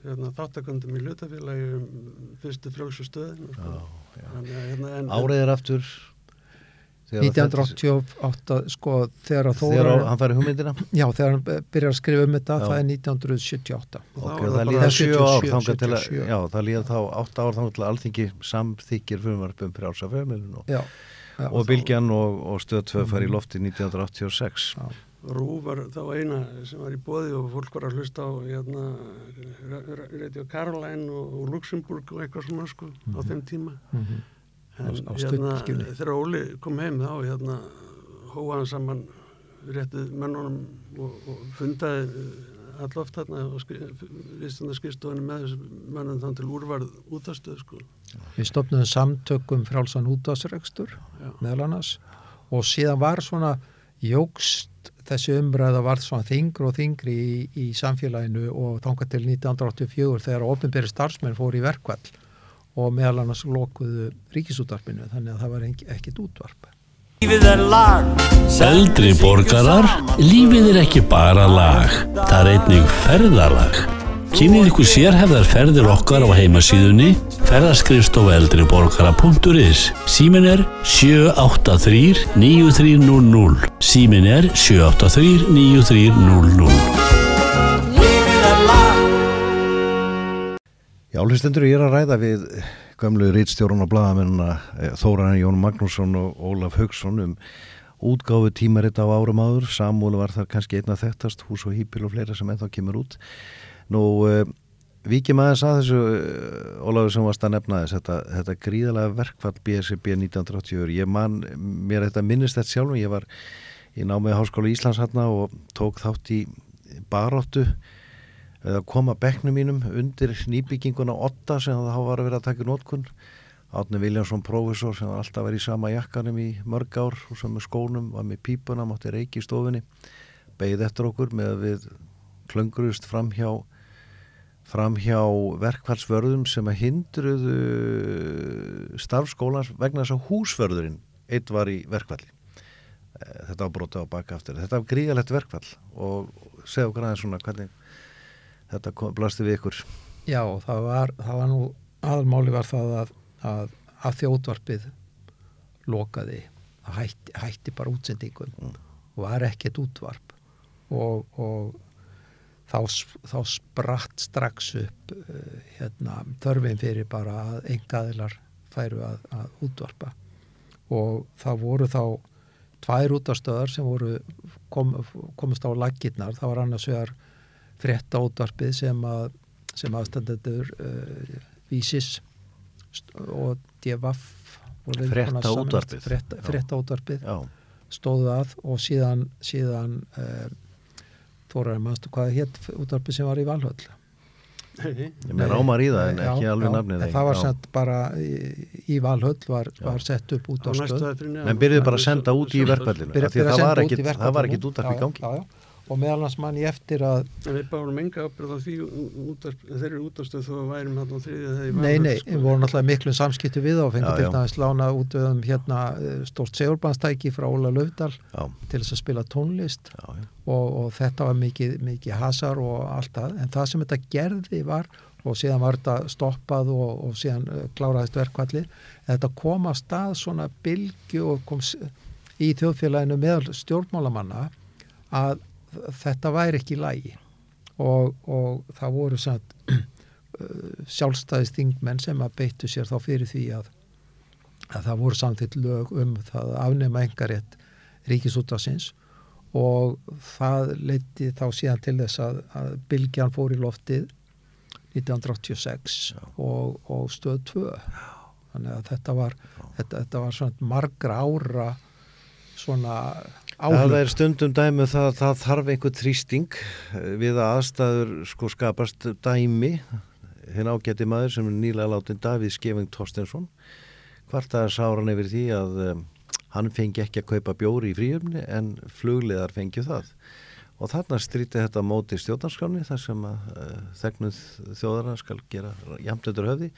hérna, þáttakundum í hlutafélagi um fyrstu frjálsu stöðin sko. Þannig að, hérna, en, árið er aftur 1988 sko þegar að þegar Þóra hann færi hugmyndina já þegar hann byrjar að skrifa um þetta Já. það er 1978 og þá Ok, það líða sjö ár 77, þangað til að, 77. já, það líða þá átt ár þangað til að alþingi samþykir frumvarpum frjálsa fjölmjölun og, já, já, og Bylgjan og, og stöð 2 fær í lofti 1986 já. Rú var þá eina sem var í bóði og fólk var að hlusta á hérna, Radio Caroline og, og Luxemburg og eitthvað svona sko á þeim tíma Mhm. En Á- hérna, stuttbylgjunni. þegar Óli kom heim þá hérna, hóa hann saman réttið mönnunum og, og fundaði eh, alloft þarna og viðstandarskristofunni með mönnum þann til úrvarð útastöð sko við stopnum samtökum frálsan útásrekstur Já. meðal annars og síðan var svona jógst þessi umræða var svona þingri og þingri í, í samfélaginu og þangað til 1984 þegar ofinberi starfsmenn fór í verkvall og meðal annars lokuðu ríkisútvarpinu þannig að það var ekki, ekkit útvarp. Lífið er lag. Eldri borgarar, lífið er ekki bara lag, það er einnig ferðalag. Kynnið ykkur sérhefðar ferðir okkar á heimasíðunni ferðarskristof eldriborgara.is Símin er 783 9300 Símin er 783 9300 Já, hlustendur, ég er að ræða við gömlu rítstjórun og blaðamennina Þóran Jón Magnússon og Ólaf Haugsson um útgáfu tímaritt á árum áður, Samúli var þar kannski einna þekktast, hús og hýpil og fleira sem ennþá kemur út. Nú, vikið maður að þessu, uh, Ólafur sem varst að nefna þess, þetta, þetta gríðalega verkfall BSB 1980, ég man, mér þetta minnist þetta sjálfum, ég var í námið Háskóla Íslands hérna og tók þátt í baróttu eða koma bekknum mínum undir nýbygginguna 8 sem þá var að vera að taka í nótkun Átni Viljánsson prófessor sem var alltaf verið í sama jakkanum í mörg ár og sem með skónum var með pípuna, mátti reiki í stofunni. Beigð eftir okkur með að við klöngruðust fram hjá fram hjá verkfallsvörðum sem að hindruðu starfskólans vegna þess að húsvörðurinn eitt var í verkfalli. Eh, þetta var brotið á baka aftur þetta var gríðalegt verkfall og segja okkur aðeins svona hvernig þetta blasti við ykkur. Já, það var, það var nú aðalmáli var það að, að, að þjóðvarpið lokaði það hætti, hætti bara útsendingum Mm. og var ekkert útvarp. Og, og þá, þá spratt strax upp uh, hérna, þörfin fyrir bara að engaðilar færu að, að útvarpa. Og það voru þá tvær útastöðar sem voru kom, komist á laggirnar, það var annars vegar frétta útvarpið sem að sem aðstandendur uh, vísis og voru Frétta útvarpið. frétta, Já. frétta útvarpið Já, stóðu að og síðan, síðan uh, Þóraður mannstu hvað hétt útvarpið sem var í Valhöll? Nei, ég með rámar í það en Já, ekki alveg já, nafnið það var sett bara í, í Valhöll var, Já. var sett upp á næstu útvarstöð aðfyrinni En byrjuðu bara að senda út í að það var út ekkit, útarp í Já, gangi. já, já. Og meðal hans mann ég eftir að við bárum enga ábyrð á því þeir eru útastöð þó að værum hann á þriðja þegar Nei, nei, sko. við vorum náttúrulega miklum samskiptu við og fengum Já, til dæmis lána út um hérna stórt segurbanstæki frá Óla Löfdal Já, til þess að spila tónlist. Já, já, og, og þetta var mikið, mikið hasar og allt það, en það sem þetta gerði var, og síðan var þetta stoppað og, og síðan uh, kláraðist verkvalli, en þetta kom að stað svona bylgu og kom í þjóðfélaginu meðal stjórnmálamanna að þetta væri ekki lægi og, og það voru samt sjálfstæðist þingmenn sem að beittu sér þá fyrir því að, að það voru samþitt lög um það að afnema engarétt ríkisútasins og það leiti þá síðan til þess að, að bylgjan fór í loftið 1986 og, og stöð 2 þannig að þetta var þetta, þetta var margra ára svona Það áhlaup er stundum dæmi um það að það þarf einhver þrýsting eh, við að aðstæður sko skapast dæmi. Hinn ágæti maður sem er nýlega látin Davíð Skeving Torstensson hvartaði sáran yfir því að um, hann fengi ekki að kaupa bjóri í fríumni en flugliðar fengi það. Og þarna stríti þetta móti stjórnarskráni þar sem að uh, þegnuð þjóðara skal gera undir höfði.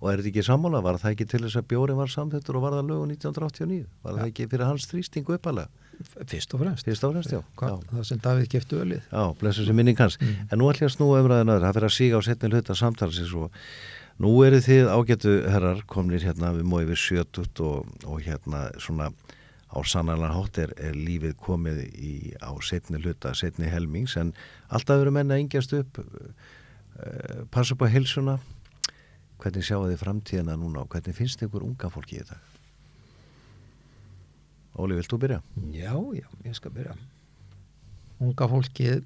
Og er þetta ekki sammála, var það ekki til þess að bjóri var samþettur og var það lögu 1989 var það ekki fyrir hans þrýstingu uppalega fyrst og fremst fyrst áfremst, já, Hva, já. það sem Davíð keftu ölið Já, blessu sem minning hans. En nú ætlum ég að snúa umræðin öðru, það fyrir að síga á setni hluta samtalsins og nú eru þið ágætu herrar komnir hérna við mói við sjötut og, og hérna svona á sannarlega hátt er, er lífið komið í, á setni hluta, setni helmings en alltaf eru menna yngjast upp, uh, passa upp á heilsuna. Hvernig sjáu þið framtíðina núna og hvernig finnst ykkur unga fólki í þetta? Óli, vilt þú byrja? Já, já, ég skal byrja. Unga fólkið,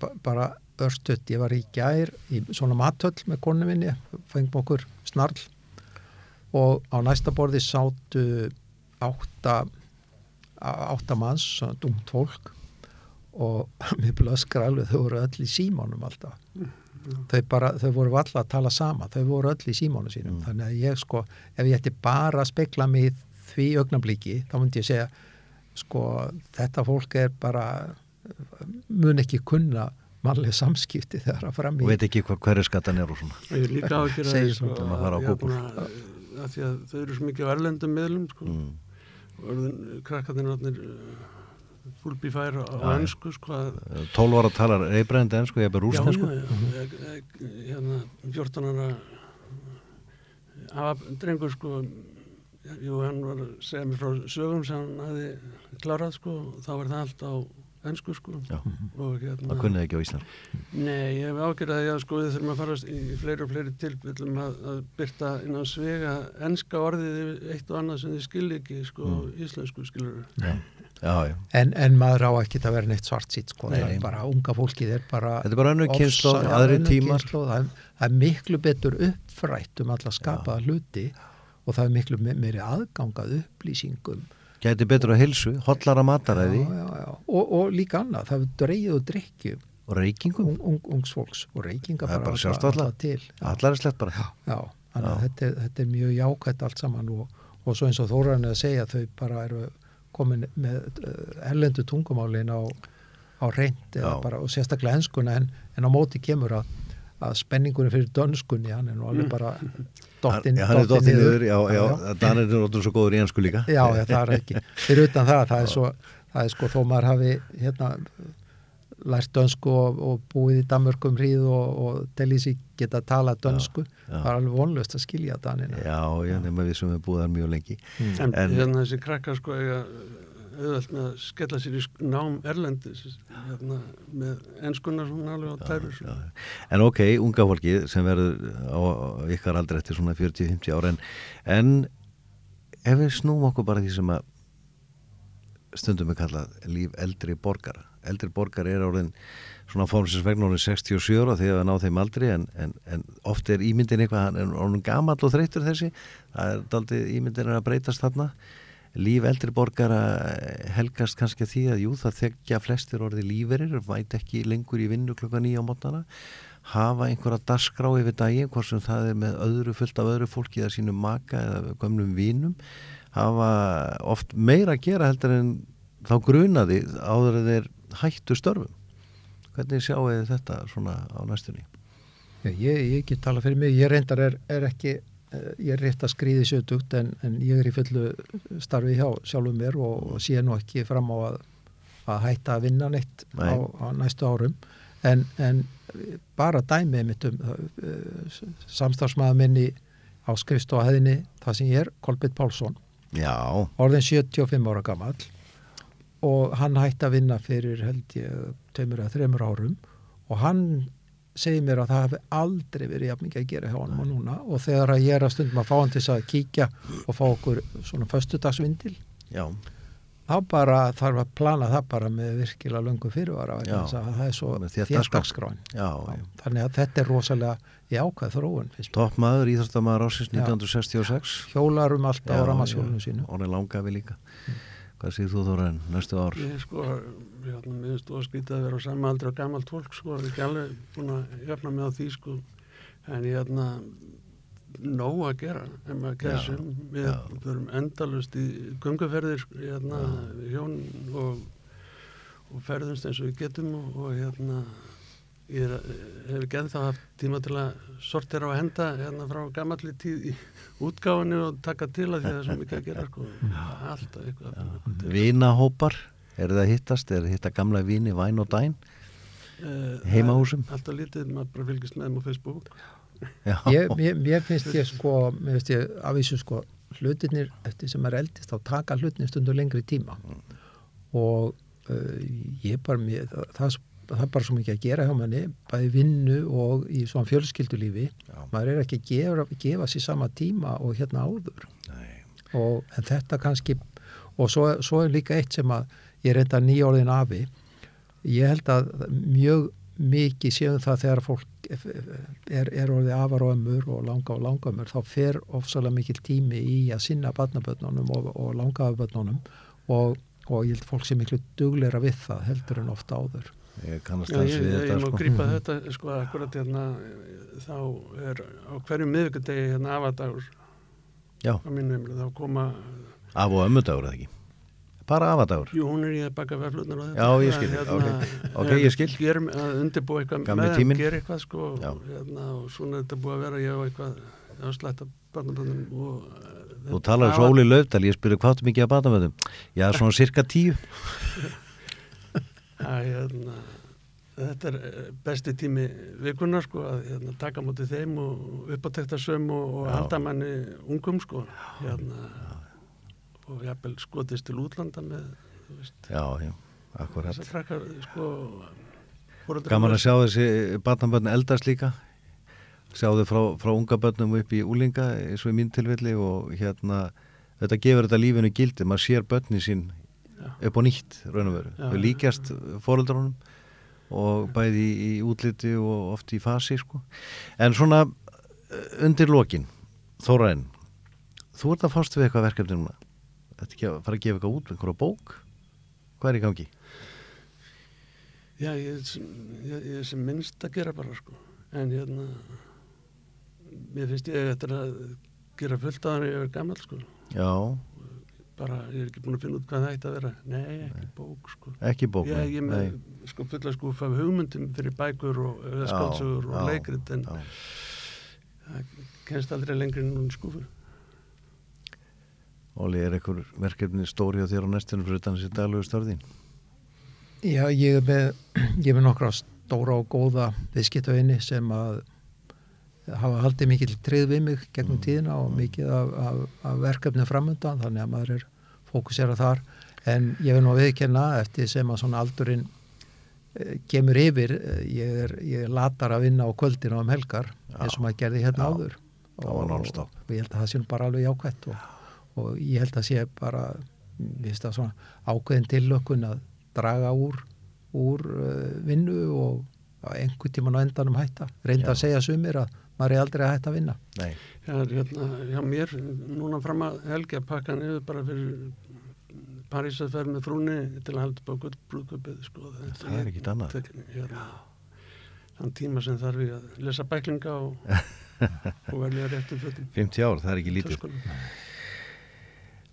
ba- bara örstutt, ég var í gær í svona matöll með konu minni, fengum okkur snarl og á næsta borði sátu átta, átta manns, svona dumt fólk og mér blöskar alveg, þau voru öll í símánum alltaf. Þau, bara, þau voru alltaf að tala sama, þau voru öll í símánu sínum. Þannig að ég sko, ef ég ætti bara að spekla mig því augnablíki, þá myndi ég segja, sko, þetta fólk er bara, mun ekki kunna mannlega samskipti þegar að fram í. Og veit ekki hvað hverju skatan er og svona. Ég er líka á að sko, að því að þau eru svo mikið á erlendum miðlum sko, Mm. og orðin, krakkarnir orðinir fúlbífær á, ennsku sko, að 12 ára talar reybrend ensku, ég er bara rúsnesku. já, já, ég, ég, hérna, 14 ára hafa drengur sko jú, hann var að segja mér frá sögum sem hann hafi klárað sko og þá var það allt á ennsku sko Já. og hérna Það kunnið ekki á Ísland. Nei, ég hef ágjörðað að sko við þurfum að farast í fleiri og fleiri tilfellum að, að byrta inn á svega enska orðið eitt og annað sem þið skilji ekki sko íslensku skilur Já, já. já. En, en maður á ekki að vera neitt svart sýtt, sko, Nei, það er bara unga fólkið er bara... Þetta er bara já, aðrir önnur tímar. er, það er miklu betur uppfrætt um alla skapaða hluti og það er miklu me- meiri aðgangað upplýsingum Gæti betur að hilsu, hotlara mataræði já, já, já. Og, og líka annað, það er dreigið og drikkjum og reykingum. ung, ungs fólks og reykinga er bara, bara alltaf til já, Allarislegt bara. já, að Já. þetta, er- þetta er mjög jákvætt allt saman og, og svo eins og Þóran er að segja þau bara eru komin með uh, erlendu tungumálin á, á reynd Já. bara, og sérstaklega enskuna en, en á móti kemur að, að spenningunni fyrir dönskunni hann er nú alveg bara dottin, Mm. Hann, hann er dottin niður, já, já, já. Danir er náttúrulega svo góður í ennsku líka. Já, já, það er ekki. Fyrir utan það, það er svo, það er sko þó maður hafi hérna lært dönsku og, og búið í Danmörkum hríð og, og í sig geta tala dönsku, já. það er alveg vonlust að skilja danina. Já, já, nema við sem við búið þar mjög lengi. En, En- hérna þessi krakkar sko eiga auðvelt með að skella sér í nám erlendis hérna, með ennskunnar svona alveg á tæru En ok, unga fólki sem verður á ykkar aldrei eftir svona 40-50 ára en, en ef við snúum okkur bara því sem að stundum er kallað líf eldri borgara. Eldri borgara er orðin svona fórumsins vegna orðin 67 ára þegar við ná þeim aldrei en, en, en oft er ímyndin eitthvað, hann er orðin gamall og þreytur þessi. Það er daldið ímyndin er að breytast þarna líf eldri borgara helgast kannski að því að jú það þekkja flestir orði líferir, væt ekki lengur í vinnu klukka nýja á mótnana hafa einhverja dasgrá yfir daginn hvort sem það er með öðru fullt af öðru fólki eða sínum maka eða gömlum vínum hafa oft meira að gera heldur en þá grunaði áður en þeir hættu störfum. Hvernig sjáu þið þetta svona á næstunni? Já, ég, ég get tala fyrir mig, ég reyndar er, er ekki, eh, ég er rétt að skrýði sjötugt en, en ég er í fullu starfi hjá sjálfum mér og, og sé nú ekki fram á að, að hætta að vinna neitt Nei. á, á næstu árum. En, en bara dæmið mitt um uh, samstarfsmaður minni á skrifstóðaheðinni, það sem ég er, Kolbjörn Pálsson. Já, orðin 75 ára gamall og hann hætti að vinna fyrir held ég tveimur eða þreimur árum og hann segir mér að það hefði aldrei verið jafn mikið að gera hjá hann og núna og þegar að ég er að stundum að fá hann til að kíkja og fá okkur svona föstudagsvindil já, þá bara þarf að plana það bara með virkilega löngu fyrirvara það er svo Með þétt þétt dagskrá. dagskráin já, já. þannig að þetta er rosalega jákvæð þróun finnst mér. Toppmaður, íþróttamaður ásins Já. 1966 hjólar um alltaf á rammasjólinu sínu Orðin langafi líka Hvað segir þú Þóraðin næstu ár? Ég sko, hérna, mér finnst þú að vera á sama aldri og gamalt fólk sko, ég er ekki alveg búin að jöfna mig á því sko, en ég hérna nóg að gera, ef maður gæsum við förum endalust í gunguferðir sko, hérna, hjón og, og ferðumst eins og við getum og, og hérna ég er, hef ekki ennþá haft tíma til að sortera og henda hérna frá gamalli tíð í útgáfinu og taka til að því að það er svo mikið að gera sko, alltaf eitthvað Vinahópar, er það að hittast? Er það að hitta gamla vini, væn og dæn? Eh, Heimahúsum? er Alltaf lítið, maður bara fylgist með þeim á Facebook. Já, ég, mér, mér finnst ég sko mér finnst ég afvísu sko hlutinir eftir sem er eldist þá taka hlutinir stundur lengri tíma. Og uh, ég bara mér, það, það, það er bara svo mikið að gera hjá manni bæði vinnu og í svona fjölskyldulífi. Já. maður er ekki að gefa, gefa sér sama tíma og hérna áður. Og en þetta kannski og svo, svo er líka eitt sem að ég reynda nýjórðin afi. Ég held að mjög mikið séum það þegar fólk er, er orðið afar og langa og langa ömmur þá fer ofsalega mikil tími í að sinna barnabötnunum og, og langaðabötnunum og, og ég held fólk sem miklu dugleira við það heldur en ofta áður Ég kannast Já, aðeins ég, við ég, þetta ég má sko. grípa þetta sko akkurat hérna þá er á hverju miðvikudegi hérna afadagur Já, heimlu þá koma af og ömmudagur eða ekki? Bara afadagur jú hún er í að baka verflutnar og Já, ég skil, ok. Ok, ég skil. gerum, að undirbúa eitthvað með þeim, gera eitthvað sko hérna, og svona þetta búið að vera ég á eitthvað á slætta barnaböndum og eh, Þú talar svo Óli Löfdal, ég spyrir hvað þú mikið að þeim Já, svona cirka tíu að hérna, þetta er eh, besti tími vikunar sko að hérna, taka mútið þeim og uppáttekta söm og, og Já. halda manni ungum sko hérna, og jafnvel skotist til útlanda með veist, Já, já, akkurat. Krakkar sko Gaman að sjá þessi barnabönn eldast líka. Sjáðu frá, frá unga bönnum upp í úlinga eins og í mín tilfelli og hérna þetta gefur þetta lífinu gildi, maður sér bönni sín. Upp á nýtt raun og veru, þau líkjast fóreldrunum og bæði í, útliti og oft í fasi sko. en svona eh, undir lokin Þórainn þú ert að fást við eitthvað verkefni núna Þetta ekki að fara að gefa eitthvað út, einhverja bók? Hvað er í gangi? Já, ég er ég, ég er sem minnst að gera bara sko. En hérna, mér finnst ég eftir að gera fullt á hann ég er gammal sko. Já, Bara, ég er ekki búin að finna út hvað það ætti að vera. Nei, ekki bók sko. ekki bók. Nei, ég er með sko fulla skúfa af hugmyndum fyrir bækur og skálsugur og já, leikrit en Já. það kennst aldrei lengri en núna skúfur. Óli, er einhver verkefni stóri á þér á næstunum fyrir utan þessi daglegu störðin? Já, ég er með, ég er með nokkra stóra og góða viðskiptavinni sem að hafa haldið mikið trið við mig gegnum tíðina og mikið af, af, af verkefni framöndan þannig að maður er fókusera þar en ég vil nú viðkenna eftir sem að svona aldurinn eh, kemur yfir, eh, ég er, ég er latar að vinna á kvöldinu um helgar eins og maður gerði hérna Já. áður var non-stop. og ég held að það sé bara alveg jákvætt og, og ég held að sé bara veist að svona ákveðin tillökun að draga úr úr uh, vinnu og á einhvern tíman á endanum hætta reynda Já. að segja sumir að maður er aldrei að hætta að vinna Nei, Já, hérna, hjá mér, núna fram að helgi að pakka niður bara fyrir París að ferð með frúni til að halda upp á gullbrúðköpið, sko. Þetta Það er ekkit annað. tek- Hérna, þann tíma sem þarf ég að lesa bæklinga og, og velja réttum fötum. 50 ár, það er ekki lítið.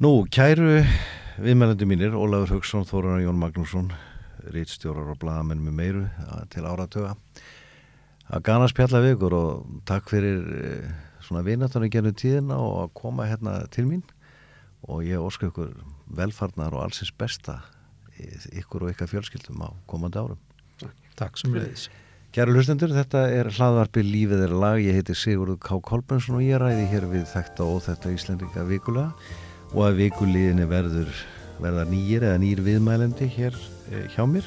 Nú, kæru viðmælandi mínir, Ólafur Haugsson, Þórunar Jón Magnússon, rítstjórar og blaðamenn með meiru að- til áratöga. Að gana spjalla við ykkur og takk fyrir eh, svona vinnatunni genið tíðina og að koma hérna til mín. Og ég óska ykkur velfarnar og allsins besta ykkur og ykkar fjölskyldum á komandi árum. Takk sem leiðis Kæru hlustendur, þetta er hlaðvarpi Lífið er lag, ég heiti Sigurður K. Kolbensson og ég ræði hér við þekta og óþekta Íslendinga vikulega. Og að vikulíðinni verður verða nýjir eða nýjir viðmælendi hér eh, hjá mér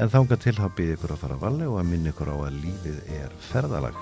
en þanga til að býða ykkur að fara að valli og að minna ykkur á að lífið er ferðalag.